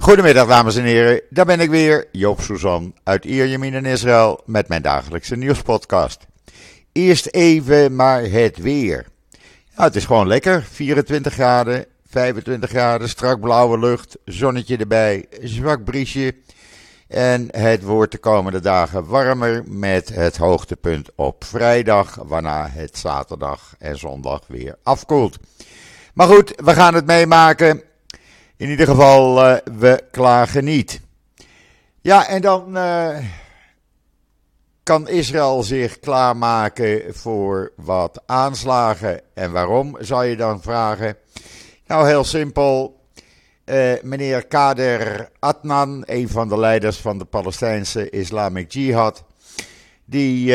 Goedemiddag dames en heren, daar ben ik weer, Joop Suzan uit Ierjemien in Israël met mijn dagelijkse nieuwspodcast. Eerst even maar het weer. Het is gewoon lekker, 24 graden, 25 graden, strak blauwe lucht, zonnetje erbij, zwak briesje. En het wordt de komende dagen warmer met het hoogtepunt op vrijdag, waarna het zaterdag en zondag weer afkoelt. Maar goed, we gaan het meemaken. In ieder geval, uh, we klagen niet. Ja, en dan uh, kan Israël zich klaarmaken voor wat aanslagen. En waarom, zou je dan vragen? Nou, heel simpel. Uh, meneer Kader Adnan, een van de leiders van de Palestijnse Islamic Jihad, die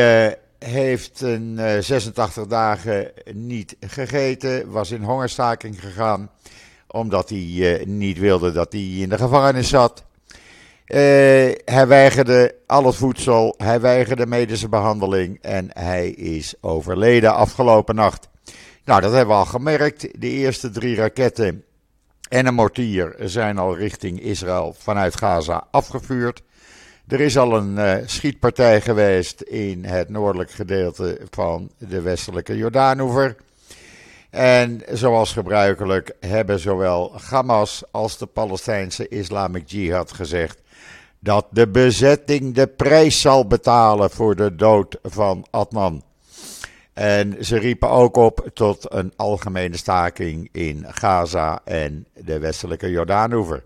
heeft een 86 dagen niet gegeten, was in hongerstaking gegaan omdat hij uh, niet wilde dat hij in de gevangenis zat. Uh, hij weigerde al het voedsel, hij weigerde medische behandeling en hij is overleden afgelopen nacht. Nou, dat hebben we al gemerkt. De eerste drie raketten en een mortier zijn al richting Israël vanuit Gaza afgevuurd. Er is al een uh, schietpartij geweest in het noordelijk gedeelte van de westelijke Jordaanoever. En zoals gebruikelijk hebben zowel Hamas als de Palestijnse Islamic Jihad gezegd dat de bezetting de prijs zal betalen voor de dood van Adnan. En ze riepen ook op tot een algemene staking in Gaza en de westelijke Jordaanoever.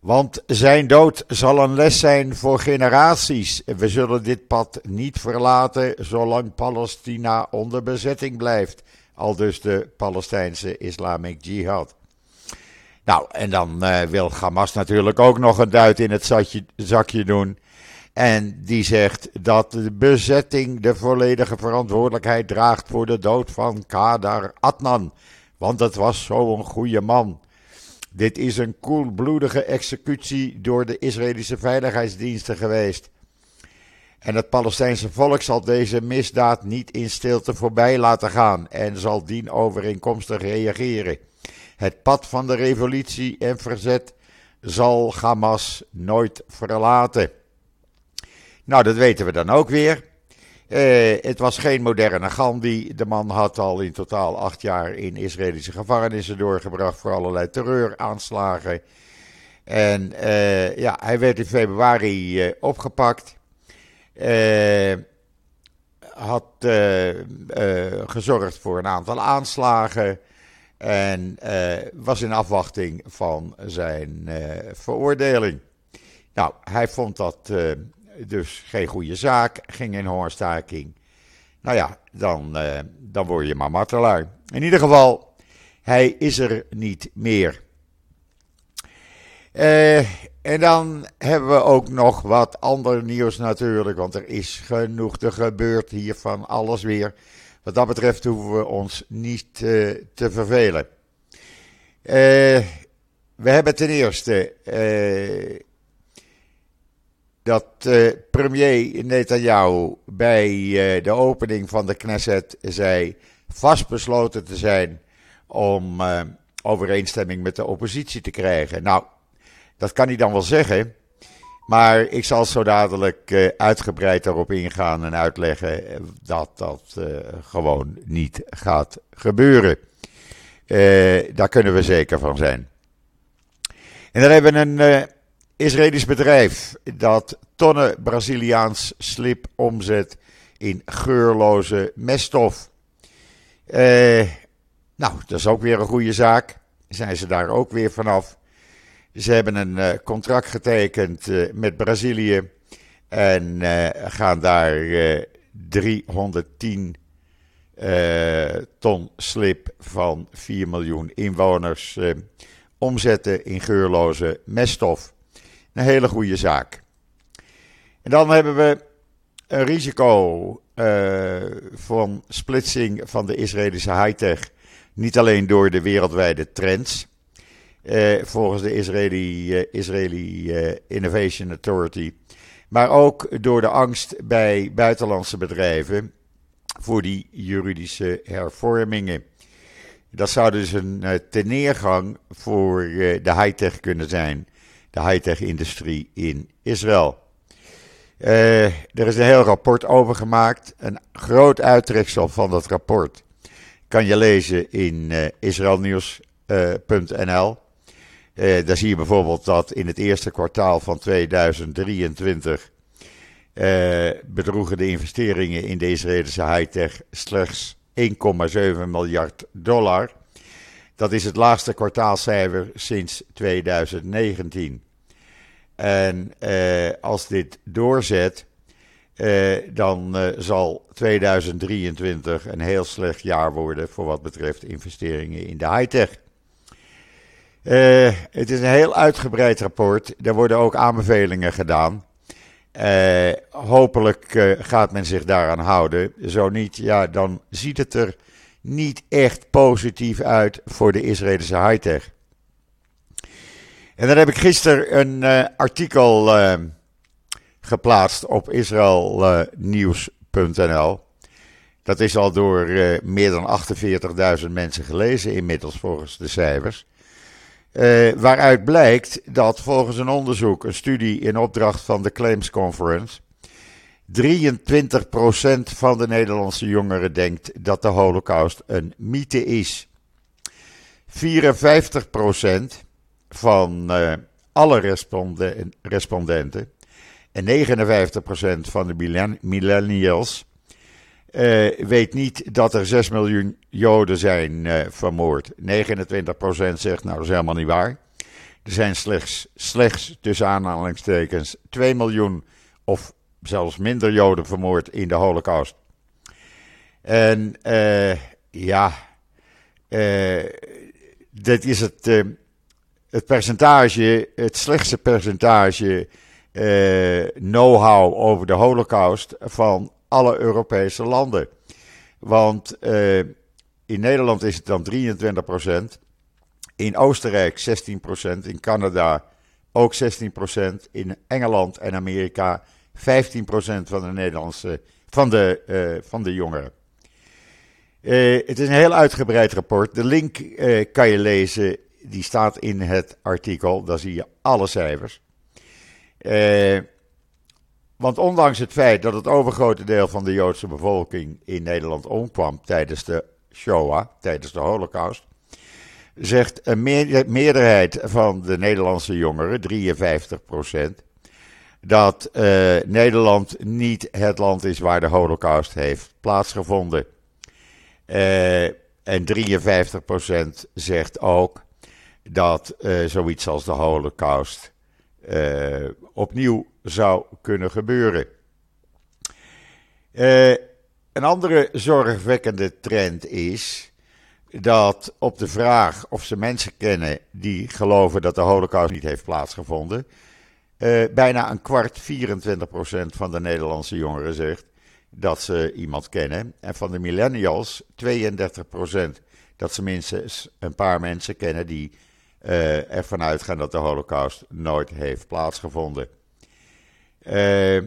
Want zijn dood zal een les zijn voor generaties. We zullen dit pad niet verlaten zolang Palestina onder bezetting blijft al dus de Palestijnse Islamic Jihad. Nou, en dan uh, wil Hamas natuurlijk ook nog een duit in het zakje, zakje doen. En die zegt dat de bezetting de volledige verantwoordelijkheid draagt voor de dood van Kadar Adnan. Want het was zo'n goede man. Dit is een koelbloedige executie door de Israëlische veiligheidsdiensten geweest. En het Palestijnse volk zal deze misdaad niet in stilte voorbij laten gaan en zal dien overeenkomstig reageren. Het pad van de revolutie en verzet zal Hamas nooit verlaten. Nou, dat weten we dan ook weer. Eh, het was geen moderne Gandhi. De man had al in totaal acht jaar in Israëlische gevangenissen doorgebracht voor allerlei terreuraanslagen. En eh, ja, hij werd in februari eh, opgepakt. Uh, had uh, uh, gezorgd voor een aantal aanslagen. En was in afwachting van zijn veroordeling. Nou, hij vond dat dus geen goede zaak. Ging in hongerstaking. Nou ja, dan, dan word je maar martelaar. In ieder geval, hij is er niet meer. Uh, en dan hebben we ook nog wat ander nieuws natuurlijk, want er is genoeg te gebeurt hier van alles weer. Wat dat betreft hoeven we ons niet uh, te vervelen. Uh, we hebben ten eerste dat premier Netanyahu bij de opening van de Knesset zei vastbesloten te zijn om overeenstemming met de oppositie te krijgen. Nou, dat kan hij dan wel zeggen. Maar ik zal zo dadelijk uh, uitgebreid daarop ingaan en uitleggen eh, dat dat uh, gewoon niet gaat gebeuren. Daar kunnen we zeker van zijn. En dan hebben we een Israëlisch bedrijf dat tonnen Braziliaans slip omzet in geurloze meststof. nou, dat is ook weer een goede zaak. Zijn ze daar ook weer vanaf. Ze hebben een uh, contract getekend uh, met Brazilië en uh, gaan daar 310 ton slip van 4 miljoen inwoners omzetten in geurloze meststof. Een hele goede zaak. En dan hebben we een risico van splitsing van de Israëlische high-tech. Niet alleen door de wereldwijde trends eh, volgens de Israeli, uh, Israeli uh, Innovation Authority. Maar ook door de angst bij buitenlandse bedrijven voor die juridische hervormingen. Dat zou dus een teneergang voor de high-tech kunnen zijn. de high-tech-industrie in Israël. Er is een heel rapport over gemaakt. Een groot uittreksel van dat rapport kan je lezen in israelnieuws.nl. Uh, daar zie je bijvoorbeeld dat in het eerste kwartaal van 2023 bedroegen de investeringen in de Israëlische high-tech slechts 1,7 miljard dollar. Dat is het laagste kwartaalcijfer sinds 2019. En eh, als dit doorzet, eh, dan eh, zal 2023 een heel slecht jaar worden voor wat betreft investeringen in de high-tech. Uh, het is een heel uitgebreid rapport. Er worden ook aanbevelingen gedaan. Uh, hopelijk uh, gaat men zich daaraan houden. Zo niet, ja, dan ziet het er niet echt positief uit voor de Israëlische high-tech. En dan heb ik gisteren een artikel geplaatst op israelnieuws.nl. Dat is al door meer dan 48.000 mensen gelezen inmiddels volgens de cijfers. Waaruit blijkt dat volgens een onderzoek, een studie in opdracht van de Claims Conference, 23% van de Nederlandse jongeren denkt dat de Holocaust een mythe is. 54% van uh, alle respondenten en 59% van de millennials uh, weet niet dat er 6 miljoen Joden zijn uh, vermoord. 29% zegt, nou dat is helemaal niet waar. Er zijn slechts, slechts tussen aanhalingstekens 2 miljoen of zelfs minder Joden vermoord in de Holocaust. En ja, dit is het het percentage, het slechtste percentage know-how over de Holocaust van alle Europese landen. Want uh, in Nederland is het dan 23%, in Oostenrijk 16%, in Canada ook 16%, in Engeland en Amerika 15% van de Nederlandse, van de, uh, van de jongeren. het is een heel uitgebreid rapport. De link kan je lezen die staat in het artikel, daar zie je alle cijfers. Eh, want ondanks het feit dat het overgrote deel van de Joodse bevolking in Nederland omkwam tijdens de Shoah, tijdens de Holocaust, zegt een meerderheid van de Nederlandse jongeren, 53% dat uh, Nederland niet het land is waar de Holocaust heeft plaatsgevonden. Uh, en 53% zegt ook dat uh, zoiets als de Holocaust uh, opnieuw zou kunnen gebeuren. Uh, een andere zorgwekkende trend is dat op de vraag of ze mensen kennen die geloven dat de Holocaust niet heeft plaatsgevonden, bijna een kwart, 24% van de Nederlandse jongeren zegt dat ze iemand kennen. En van de millennials 32% dat ze minstens een paar mensen kennen die uh, ervan uitgaan dat de Holocaust nooit heeft plaatsgevonden. Uh, eh,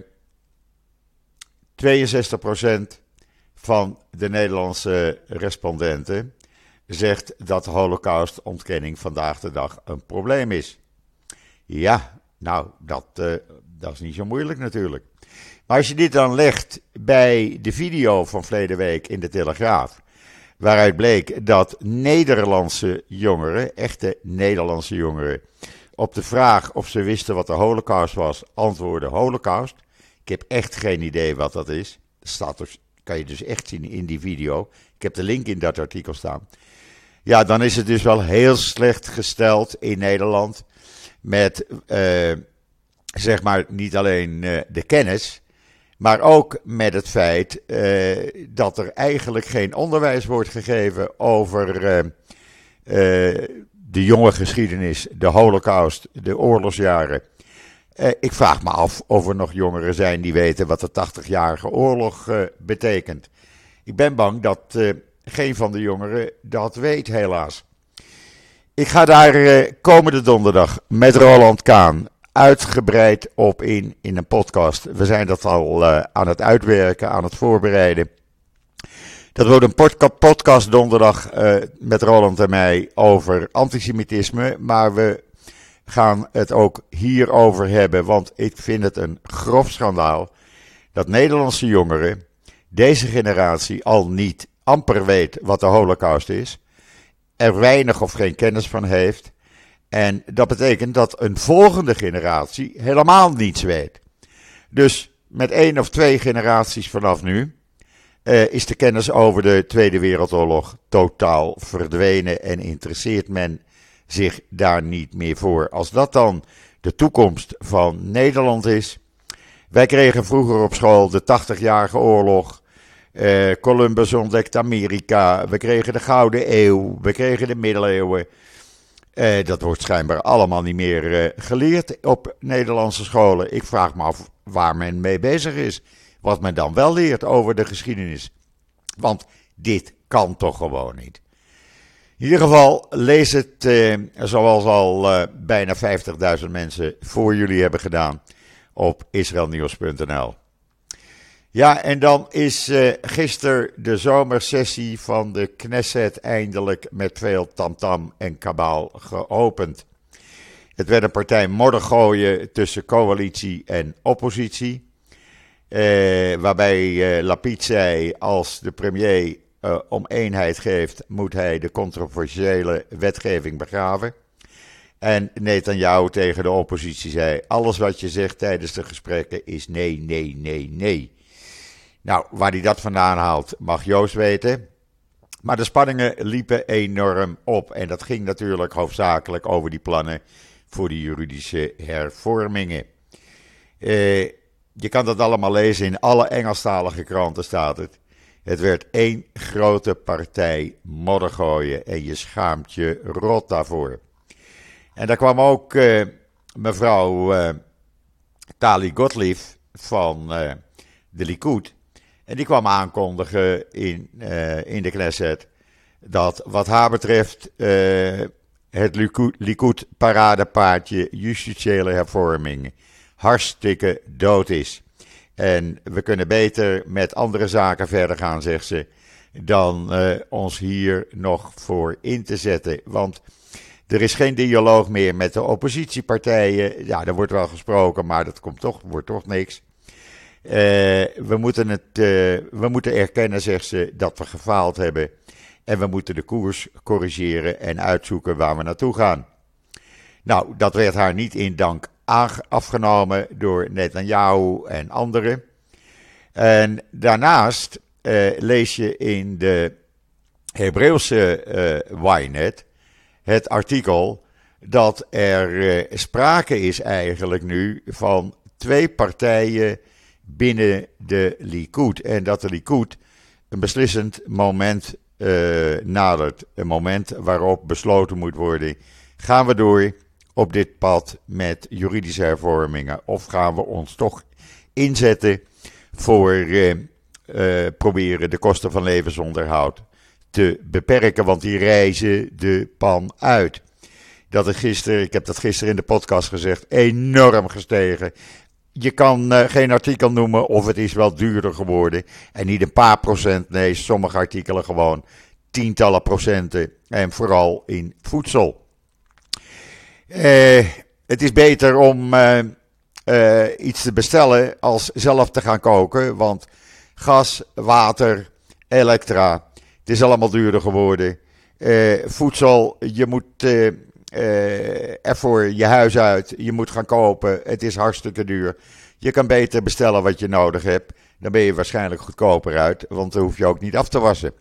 62% van de Nederlandse respondenten zegt dat Holocaust-ontkenning vandaag de dag een probleem is. Ja, nou, dat, uh, dat is niet zo moeilijk natuurlijk. Maar als je dit dan legt bij de video van verleden week in de Telegraaf, Waaruit bleek dat Nederlandse jongeren, echte Nederlandse jongeren, op de vraag of ze wisten wat de Holocaust was, antwoorden Holocaust. Ik heb echt geen idee wat dat is. Dat staat dus, kan je dus echt zien in die video. Ik heb de link in dat artikel staan. Ja, dan is het dus wel heel slecht gesteld in Nederland met, uh, zeg maar, niet alleen uh, de kennis, maar ook met het feit uh, dat er eigenlijk geen onderwijs wordt gegeven over uh, uh, de jonge geschiedenis, de Holocaust, de oorlogsjaren. ik vraag me af of er nog jongeren zijn die weten wat de 80-jarige oorlog betekent. Ik ben bang dat geen van de jongeren dat weet, helaas. Ik ga daar komende donderdag met Roland Kaan uitgebreid op in in een podcast. We zijn dat al uh, aan het uitwerken, aan het voorbereiden. Dat wordt een podcast donderdag uh, met Roland en mij over antisemitisme. Maar we gaan het ook hierover hebben, want ik vind het een grof schandaal dat Nederlandse jongeren, deze generatie, al niet amper weet wat de Holocaust is, er weinig of geen kennis van heeft. En dat betekent dat een volgende generatie helemaal niets weet. Dus met één of twee generaties vanaf nu uh, is de kennis over de Tweede Wereldoorlog totaal verdwenen en interesseert men zich daar niet meer voor. Als dat dan de toekomst van Nederland is. Wij kregen vroeger op school de 80-jarige oorlog. Uh, Columbus ontdekt Amerika. We kregen de Gouden Eeuw. We kregen de Middeleeuwen. Uh, dat wordt schijnbaar allemaal niet meer uh, geleerd op Nederlandse scholen. Ik vraag me af waar men mee bezig is. Wat men dan wel leert over de geschiedenis. Want dit kan toch gewoon niet. In ieder geval, lees het eh, zoals al eh, bijna 50.000 mensen voor jullie hebben gedaan op israelnieuws.nl. Ja, en dan is uh, gisteren de zomersessie van de Knesset eindelijk met veel tamtam en kabaal geopend. Het werd een partij moddergooien tussen coalitie en oppositie. Uh, waarbij uh, Lapid zei: als de premier uh, om eenheid geeft, moet hij de controversiële wetgeving begraven. En Netanyahu tegen de oppositie zei: alles wat je zegt tijdens de gesprekken is nee, nee, nee, nee. Nou, waar hij dat vandaan haalt, mag Joost weten. Maar de spanningen liepen enorm op. En dat ging natuurlijk hoofdzakelijk over die plannen voor de juridische hervormingen. Uh, je kan dat allemaal lezen in alle Engelstalige kranten staat het. Het werd één grote partij moddergooien en je schaamt je rot daarvoor. En daar kwam ook uh, mevrouw uh, Tali Gottlieb van uh, de Likud. En die kwam aankondigen in, in de Knesset dat wat haar betreft het Likud-paradepaardje justitiële hervorming hartstikke dood is. En we kunnen beter met andere zaken verder gaan, zegt ze, dan uh, ons hier nog voor in te zetten. Want er is geen dialoog meer met de oppositiepartijen. Ja, er wordt wel gesproken, maar dat komt toch, wordt toch niks. Uh, we, moeten het, uh, we moeten erkennen, zegt ze, dat we gefaald hebben. En we moeten de koers corrigeren en uitzoeken waar we naartoe gaan. Nou, dat werd haar niet in dank afgenomen door Netanyahu en anderen. En daarnaast uh, lees je in de Hebreeuwse uh, Ynet het artikel dat er uh, sprake is eigenlijk nu van twee partijen binnen de Likud. En dat de Likud een beslissend moment nadert. Een moment waarop besloten moet worden: gaan we door op dit pad met juridische hervormingen? Of gaan we ons toch inzetten voor uh, uh, proberen de kosten van levensonderhoud te beperken? Want die reizen de pan uit. Dat is gisteren, ik heb dat gisteren in de podcast gezegd, enorm gestegen. Je kan uh, geen artikel noemen of het is wel duurder geworden. En niet een paar procent, nee, sommige artikelen gewoon tientallen procenten. En vooral in voedsel. Uh, het is beter om uh, iets te bestellen als zelf te gaan koken. Want gas, water, elektra, het is allemaal duurder geworden. voedsel, je moet ervoor je huis uit, je moet gaan kopen. Het is hartstikke duur. Je kan beter bestellen wat je nodig hebt. Dan ben je waarschijnlijk goedkoper uit, want dan hoef je ook niet af te wassen.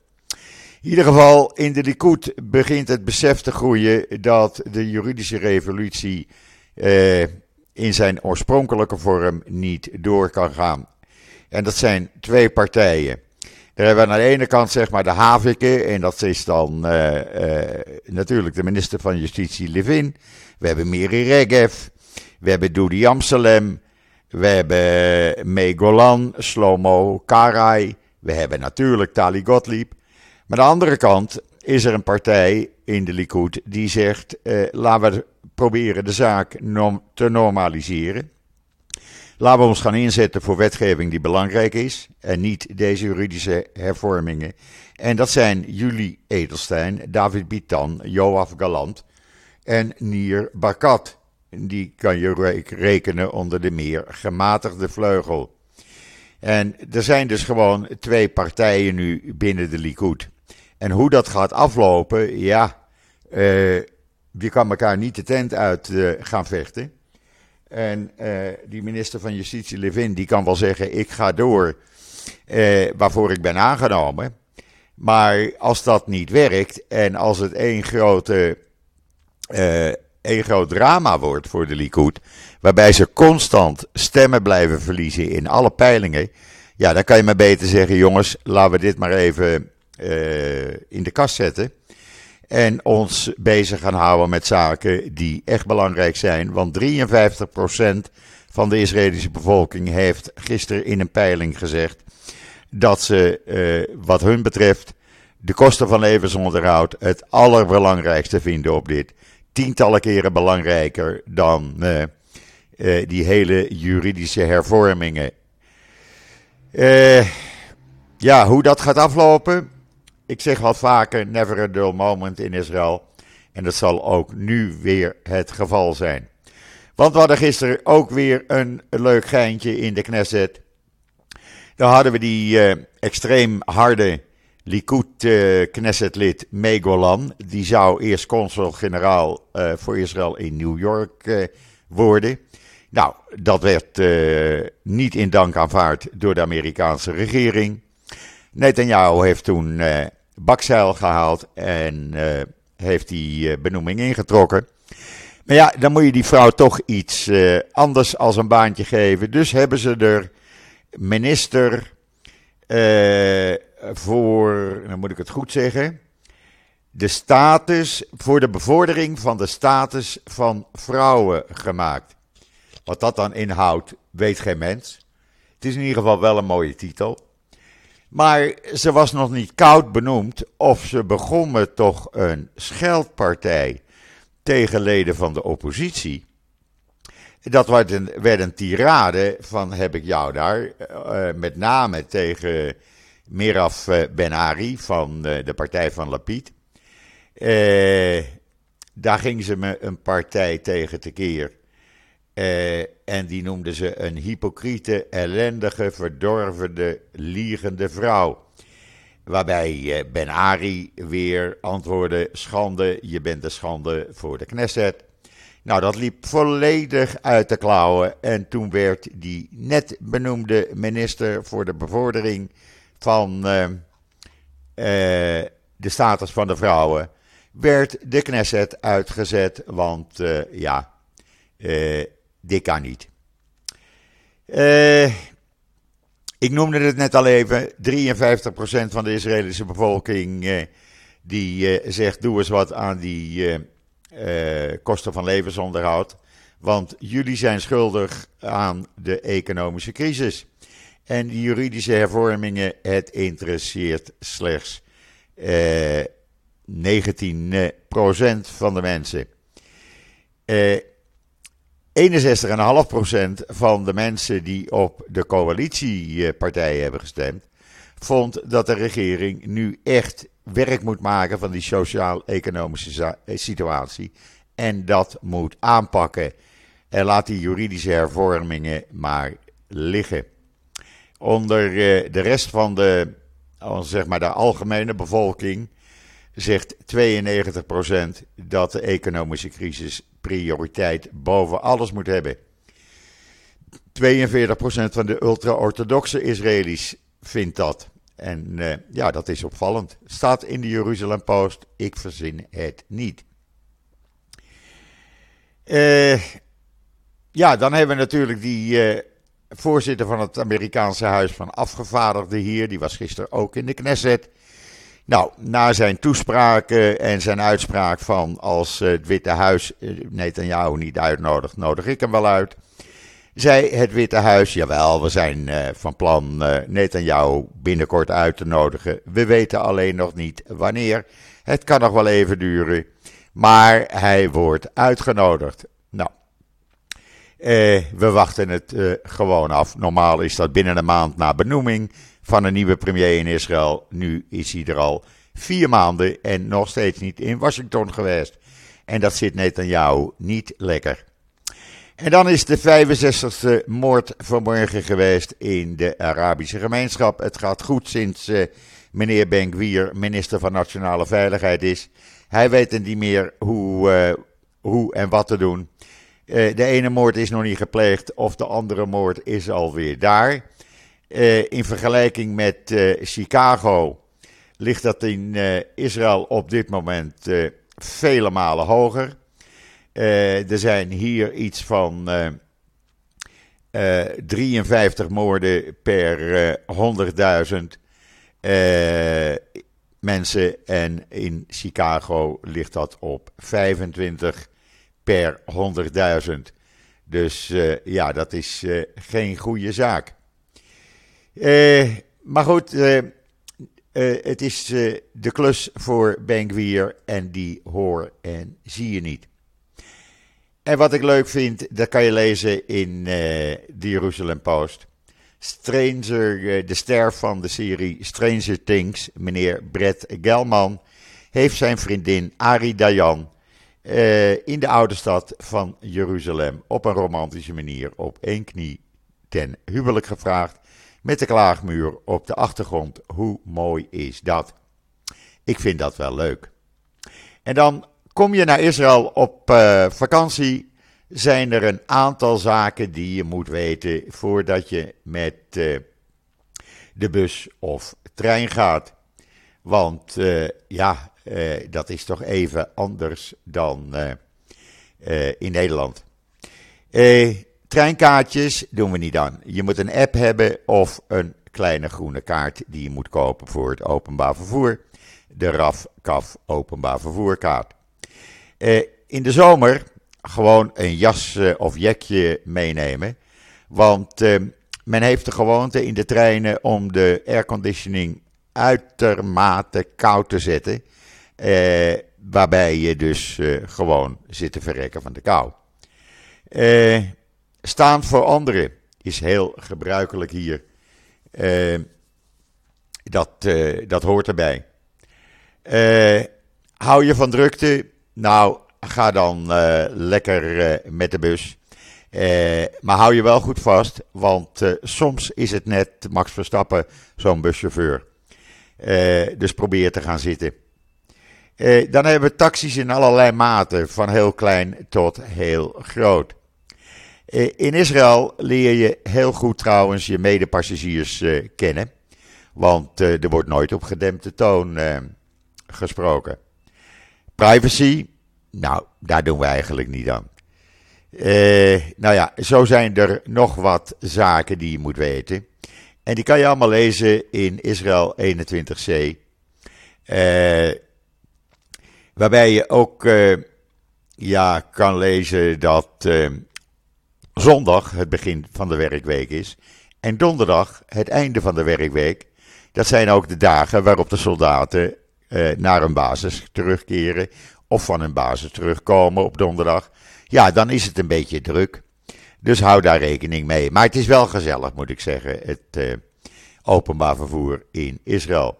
In ieder geval, in de Likud begint het besef te groeien dat de juridische revolutie eh, in zijn oorspronkelijke vorm niet door kan gaan. En dat zijn twee partijen. Daar hebben we aan de ene kant zeg maar de Havike, en dat is dan uh, uh, natuurlijk de minister van Justitie Levin. We hebben Miri Regev, we hebben Dudi Amsalem, we hebben May Golan, Slomo Karai, we hebben natuurlijk Tali Gottlieb. Maar aan de andere kant is er een partij in de Likud die zegt: eh, laten we proberen de zaak te normaliseren. Laten we ons gaan inzetten voor wetgeving die belangrijk is en niet deze juridische hervormingen. En dat zijn Julie Edelstein, David Bitan, Joaf Galant en Nier Barkat. die kan je rekenen onder de meer gematigde vleugel. En er zijn dus gewoon twee partijen nu binnen de Likud. En hoe dat gaat aflopen, ja, uh, je kan elkaar niet de tent uit uh, gaan vechten. En uh, die minister van Justitie, Levin, die kan wel zeggen: Ik ga door waarvoor ik ben aangenomen. Maar als dat niet werkt en als het één grote een groot drama wordt voor de Likud, waarbij ze constant stemmen blijven verliezen in alle peilingen, ja, dan kan je maar beter zeggen, jongens, laten we dit maar even in de kast zetten. En ons bezig gaan houden met zaken die echt belangrijk zijn. Want 53% van de Israëlische bevolking heeft gisteren in een peiling gezegd dat ze, uh, wat hun betreft, de kosten van levensonderhoud het allerbelangrijkste vinden op dit tientallen keren belangrijker dan uh, uh, die hele juridische hervormingen. Ja, hoe dat gaat aflopen. Ik zeg wat vaker: never a dull moment in Israël. En dat zal ook nu weer het geval zijn. Want we hadden gisteren ook weer een leuk geintje in de Knesset. Daar hadden we die extreem harde Likud uh, Knesset-lid Megolan, die zou eerst consul-generaal uh, voor Israël in New York worden. Nou, dat werd niet in dank aanvaard door de Amerikaanse regering. Netanyahu heeft toen bakzeil gehaald en heeft die benoeming ingetrokken. Maar ja, dan moet je die vrouw toch iets anders als een baantje geven. Dus hebben ze er minister voor, dan moet ik het goed zeggen, de status, voor de bevordering van de status van vrouwen gemaakt. Wat dat dan inhoudt, weet geen mens. Het is in ieder geval wel een mooie titel. Maar ze was nog niet koud benoemd of ze begon toch een scheldpartij tegen leden van de oppositie. Dat werd een, tirade van heb ik jou daar, uh, met name tegen Miraf eh, Ben van eh, de partij van Lapid. Uh, daar ging ze me een partij tegen tekeer. Uh, en die noemde ze een hypocriete, ellendige, verdorvende, liegende vrouw. Waarbij Ben Ari weer antwoordde: Schande, je bent een schande voor de Knesset. Nou, dat liep volledig uit de klauwen. En toen werd die net benoemde minister voor de bevordering van uh, de status van de vrouwen, werd de Knesset uitgezet, want uh, ja, dit kan niet. ik noemde het net al even, 53% van de Israëlische bevolking die zegt doe eens wat aan die kosten van levensonderhoud. Want jullie zijn schuldig aan de economische crisis. En die juridische hervormingen, het interesseert slechts eh, 19% van de mensen. Eh, 61,5% van de mensen die op de coalitiepartijen hebben gestemd, vond dat de regering nu echt werk moet maken van die sociaal-economische situatie. En dat moet aanpakken. En laat die juridische hervormingen maar liggen. Onder eh, de rest van de, zeg maar de algemene bevolking zegt 92% dat de economische crisis prioriteit boven alles moet hebben. 42% van de ultra-orthodoxe Israëli's vindt dat. En uh, ja, dat is opvallend. Staat in de Jeruzalem Post. Ik verzin het niet. Uh, ja, dan hebben we natuurlijk die uh, voorzitter van het Amerikaanse Huis van Afgevaardigden hier. Die was gisteren ook in de Knesset. Nou, na zijn toespraken en zijn uitspraak van als het Witte Huis Netanyahu niet uitnodigt, nodig ik hem wel uit. Zei het Witte Huis, jawel, we zijn uh, van plan Netanyahu binnenkort uit te nodigen. We weten alleen nog niet wanneer. Het kan nog wel even duren, maar hij wordt uitgenodigd. Nou, eh, we wachten het eh, gewoon af. Normaal is dat binnen een maand na benoeming van een nieuwe premier in Israël. Nu is hij er al vier maanden en nog steeds niet in Washington geweest. En dat zit Netanyahu niet lekker. En dan is de 65e moord vanmorgen geweest in de Arabische gemeenschap. Het gaat goed sinds uh, meneer Benkwier minister van Nationale Veiligheid is. Hij weet niet meer hoe, uh, hoe en wat te doen. Uh, de ene moord is nog niet gepleegd of de andere moord is alweer daar. In vergelijking met Chicago ligt dat in Israël op dit moment vele malen hoger. Er zijn hier iets van uh, uh, 53 moorden per 100.000 mensen. En in Chicago ligt dat op 25 per 100.000. Dus ja, dat is geen goede zaak. Maar goed, het is de klus voor Benkwier en die hoor en zie je niet. En wat ik leuk vind, dat kan je lezen in de Jerusalem Post. Stranger, de ster van de serie Stranger Things, meneer Brett Gelman, heeft zijn vriendin Ari Dayan in de oude stad van Jeruzalem op een romantische manier op één knie ten huwelijk gevraagd. Met de klaagmuur op de achtergrond. Hoe mooi is dat? Ik vind dat wel leuk. En dan Kom je naar Israël op uh, vakantie, zijn er een aantal zaken die je moet weten voordat je met uh, de bus of trein gaat. Want uh, ja, dat is toch even anders dan in Nederland. Treinkaartjes doen we niet aan. Je moet een app hebben of een kleine groene kaart die je moet kopen voor het openbaar vervoer. De RAF-CAF openbaar vervoerkaart. Uh, in de zomer gewoon een jas of jekje meenemen. Want uh, men heeft de gewoonte in de treinen om de airconditioning uitermate koud te zetten. waarbij je dus gewoon zit te verrekken van de kou. Staan voor anderen is heel gebruikelijk hier. dat, dat hoort erbij. hou je van drukte? Nou, ga dan lekker met de bus. Maar hou je wel goed vast, want soms is het net Max Verstappen, zo'n buschauffeur. dus probeer te gaan zitten. dan hebben we taxis in allerlei maten, van heel klein tot heel groot. In Israël leer je heel goed trouwens je medepassagiers kennen, want er wordt nooit op gedempte toon gesproken. Privacy, nou, daar doen we eigenlijk niet aan. Nou ja, zo zijn er nog wat zaken die je moet weten. En die kan je allemaal lezen in Israël 21c. Uh, eh, waarbij je ook ja, kan lezen dat zondag het begin van de werkweek is. En donderdag het einde van de werkweek. Dat zijn ook de dagen waarop de soldaten uh, naar een basis terugkeren of van hun basis terugkomen op donderdag. Ja, dan is het een beetje druk. Dus hou daar rekening mee. Maar het is wel gezellig, moet ik zeggen, het uh, openbaar vervoer in Israël.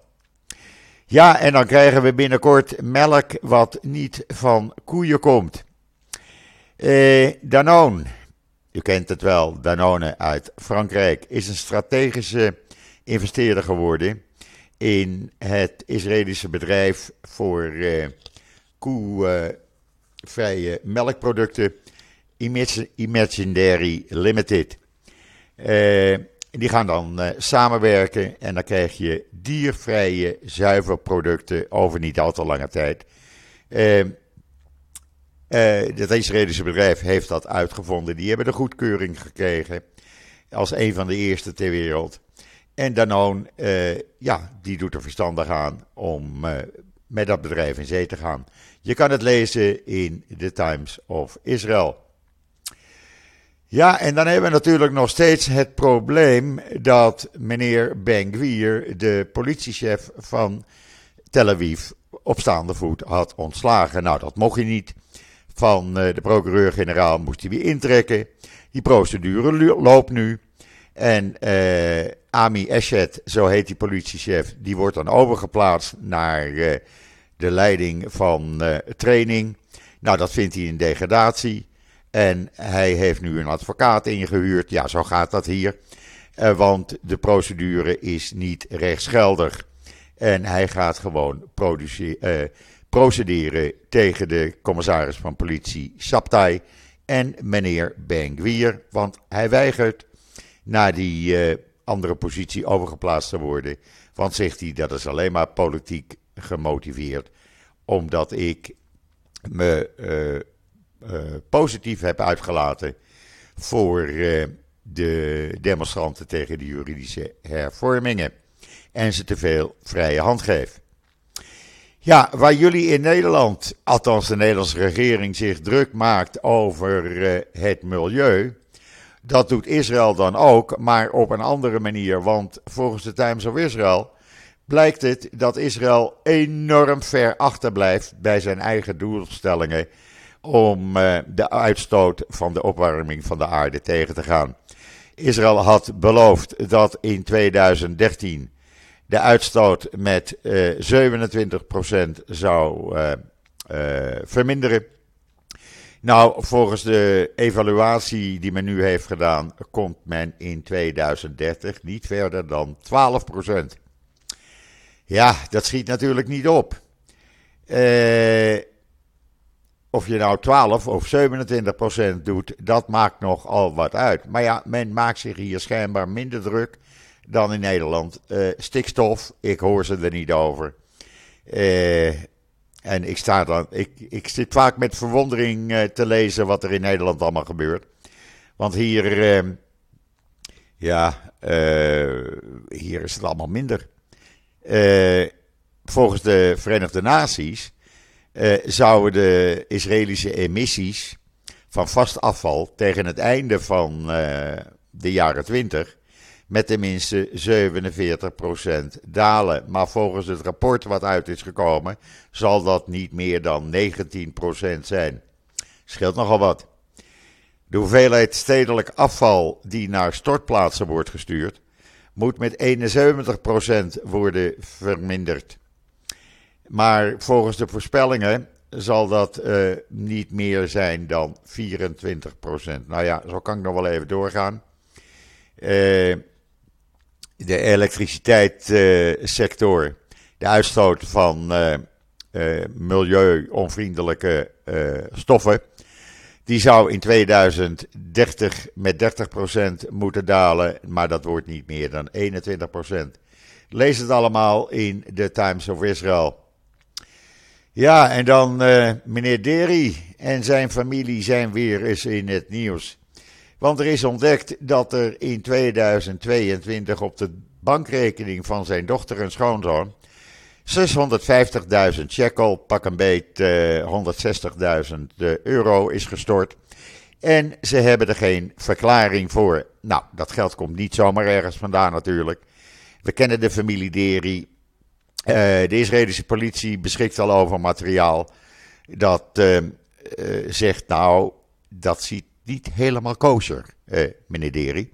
Ja, en dan krijgen we binnenkort melk wat niet van koeien komt. Uh, Danone, u kent het wel, Danone uit Frankrijk, is een strategische investeerder geworden in het Israëlische bedrijf voor uh, koevrije melkproducten Imaginary Limited. Uh, die gaan dan uh, samenwerken en dan krijg je diervrije zuivelproducten over niet al te lange tijd. Uh, het Israëlische bedrijf heeft dat uitgevonden. Die hebben de goedkeuring gekregen als een van de eerste ter wereld. En Danone, uh, ja, die doet er verstandig aan om uh, met dat bedrijf in zee te gaan. Je kan het lezen in The Times of Israel. Ja, en dan hebben we natuurlijk nog steeds het probleem dat meneer Ben-Gvir, de politiechef van Tel Aviv, op staande voet had ontslagen. Nou, dat mocht hij niet. Van uh, de procureur-generaal moest hij weer intrekken. Die procedure loopt nu. En uh, Ami Eshet, zo heet die politiechef, die wordt dan overgeplaatst naar uh, de leiding van training. Nou, dat vindt hij een degradatie. En hij heeft nu een advocaat ingehuurd. Ja, zo gaat dat hier. Want de procedure is niet rechtsgeldig. En hij gaat gewoon uh, procederen tegen de commissaris van politie Saptai en meneer Benguier. Want hij weigert naar die uh, andere positie overgeplaatst te worden. Want zegt hij, dat is alleen maar politiek gemotiveerd. Omdat ik me uh, positief heb uitgelaten voor de demonstranten tegen de juridische hervormingen. En ze te veel vrije hand geeft. Ja, waar jullie in Nederland, althans de Nederlandse regering, zich druk maakt over uh, het milieu. Dat doet Israël dan ook, maar op een andere manier. Want volgens de Times of Israel blijkt het dat Israël enorm ver achterblijft bij zijn eigen doelstellingen om uh, de uitstoot van de opwarming van de aarde tegen te gaan. Israël had beloofd dat in 2013 de uitstoot met uh, 27% zou uh, uh, verminderen. Nou, volgens de evaluatie die men nu heeft gedaan, komt men in 2030 niet verder dan 12%. Ja, dat schiet natuurlijk niet op. Of je nou 12 of 27 procent doet, dat maakt nogal wat uit. Maar ja, men maakt zich hier schijnbaar minder druk dan in Nederland. Uh, stikstof, ik hoor ze er niet over. Uh, en ik, sta dan, ik, ik zit vaak met verwondering uh, te lezen wat er in Nederland allemaal gebeurt. Want hier, ja, hier is het allemaal minder. volgens de Verenigde Naties zouden de Israëlische emissies van vast afval tegen het einde van de jaren 20 met tenminste 47% dalen. Maar volgens het rapport wat uit is gekomen, zal dat niet meer dan 19% zijn. Scheelt nogal wat. De hoeveelheid stedelijk afval die naar stortplaatsen wordt gestuurd, moet met 71% worden verminderd. Maar volgens de voorspellingen zal dat uh, niet meer zijn dan 24% Nou ja, zo kan ik nog wel even doorgaan. Uh, de elektriciteitssector, de uitstoot van milieu-onvriendelijke stoffen, die zou in 2030 met 30% moeten dalen, maar dat wordt niet meer dan 21%. Lees het allemaal in de Times of Israel. Ja, en dan meneer Derry en zijn familie zijn weer eens in het nieuws. Want er is ontdekt dat er in 2022 op de bankrekening van zijn dochter en schoonzoon 650.000 shekel, pak een beet uh, 160.000 euro is gestort. En ze hebben er geen verklaring voor. Nou, dat geld komt niet zomaar ergens vandaan natuurlijk. We kennen de familie Deri. Uh, de Israëlische politie beschikt al over materiaal dat zegt, nou, dat ziet niet helemaal kosher, meneer Deri.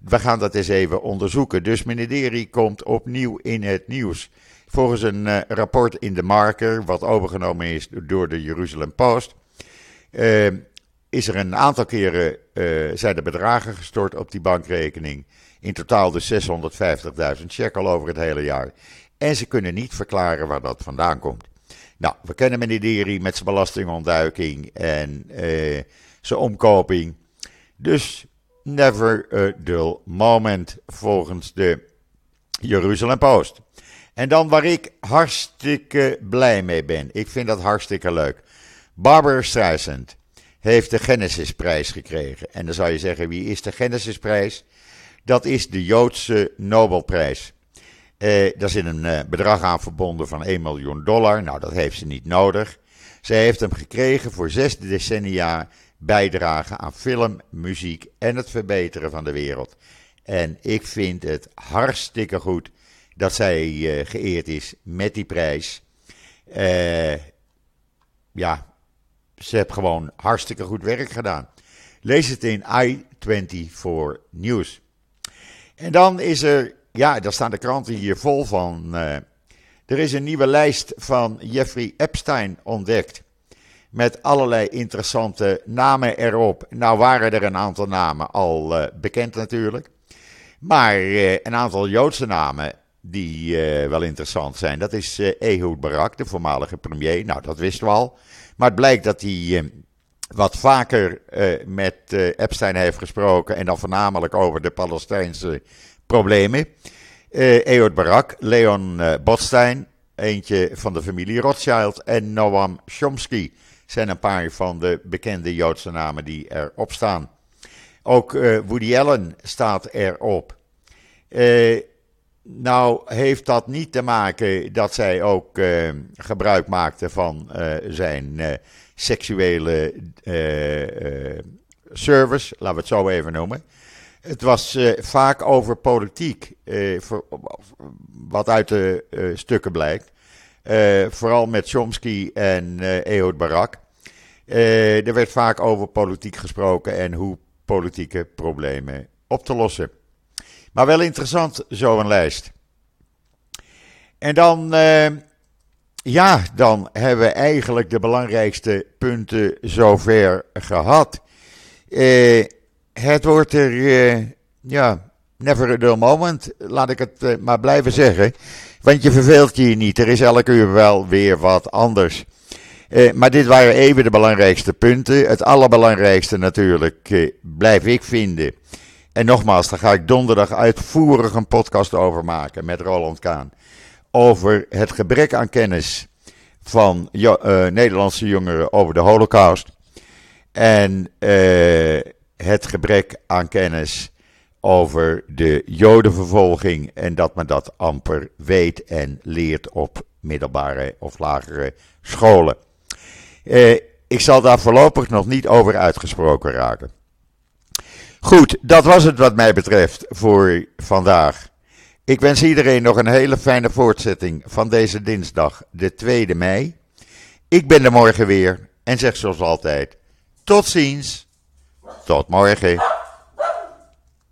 We gaan dat eens even onderzoeken. Dus meneer Deri komt opnieuw in het nieuws. Volgens een rapport in de Marker, wat overgenomen is door de Jeruzalem Post, is er een aantal keren zijn er bedragen gestort op die bankrekening. In totaal dus 650.000 shekel over het hele jaar. En ze kunnen niet verklaren waar dat vandaan komt. Nou, we kennen meneer Deri met zijn belastingontduiking en zijn omkoping. Dus never a dull moment volgens de Jeruzalem Post. En dan waar ik hartstikke blij mee ben. Ik vind dat hartstikke leuk. Barbara Streisand heeft de Genesisprijs gekregen. En dan zou je zeggen, wie is de Genesisprijs? Dat is de Joodse Nobelprijs. Uh, daar zit een uh, bedrag aan verbonden van 1 miljoen dollar. Nou, dat heeft ze niet nodig. Ze heeft hem gekregen voor zes decennia bijdragen aan film, muziek en het verbeteren van de wereld. En ik vind het hartstikke goed dat zij uh, geëerd is met die prijs. ja, ze heeft gewoon hartstikke goed werk gedaan. Lees het in i24 News. En dan is er ja, daar staan de kranten hier vol van. Uh, er is een nieuwe lijst van Jeffrey Epstein ontdekt. Met allerlei interessante namen erop. Nou waren er een aantal namen al uh, bekend natuurlijk. Maar uh, een aantal Joodse namen die uh, wel interessant zijn. Dat is Ehud Barak, de voormalige premier. Nou, dat wisten we al. Maar het blijkt dat hij wat vaker met Epstein heeft gesproken. En dan voornamelijk over de Palestijnse problemen. Ehud Barak, Leon Botstein, eentje van de familie Rothschild. En Noam Chomsky zijn een paar van de bekende Joodse namen die erop staan. Ook uh, Woody Allen staat erop. Uh, nou heeft dat niet te maken dat zij ook uh, gebruik maakte van zijn seksuele service, laten we het zo even noemen. Het was vaak over politiek, voor, wat uit de stukken blijkt. Uh, vooral met Chomsky en uh, Ehud Barak. Uh, er werd vaak over politiek gesproken en hoe politieke problemen op te lossen. Maar wel interessant, zo'n lijst. En dan, ja, dan hebben we eigenlijk de belangrijkste punten zover gehad. het wordt er, ja, never a dull moment, laat ik het maar blijven zeggen. Want je verveelt je niet. Er is elke uur wel weer wat anders. Eh, maar dit waren even de belangrijkste punten. Het allerbelangrijkste natuurlijk eh, blijf ik vinden. En nogmaals, daar ga ik donderdag uitvoerig een podcast over maken met Roland Kaan. Over het gebrek aan kennis van Nederlandse jongeren over de Holocaust. En het gebrek aan kennis over de Jodenvervolging en dat men dat amper weet en leert op middelbare of lagere scholen. Eh, ik zal daar voorlopig nog niet over uitgesproken raken. Goed, dat was het wat mij betreft voor vandaag. Ik wens iedereen nog een hele fijne voortzetting van deze dinsdag, de 2e mei. Ik ben er morgen weer en zeg zoals altijd: tot ziens, tot morgen.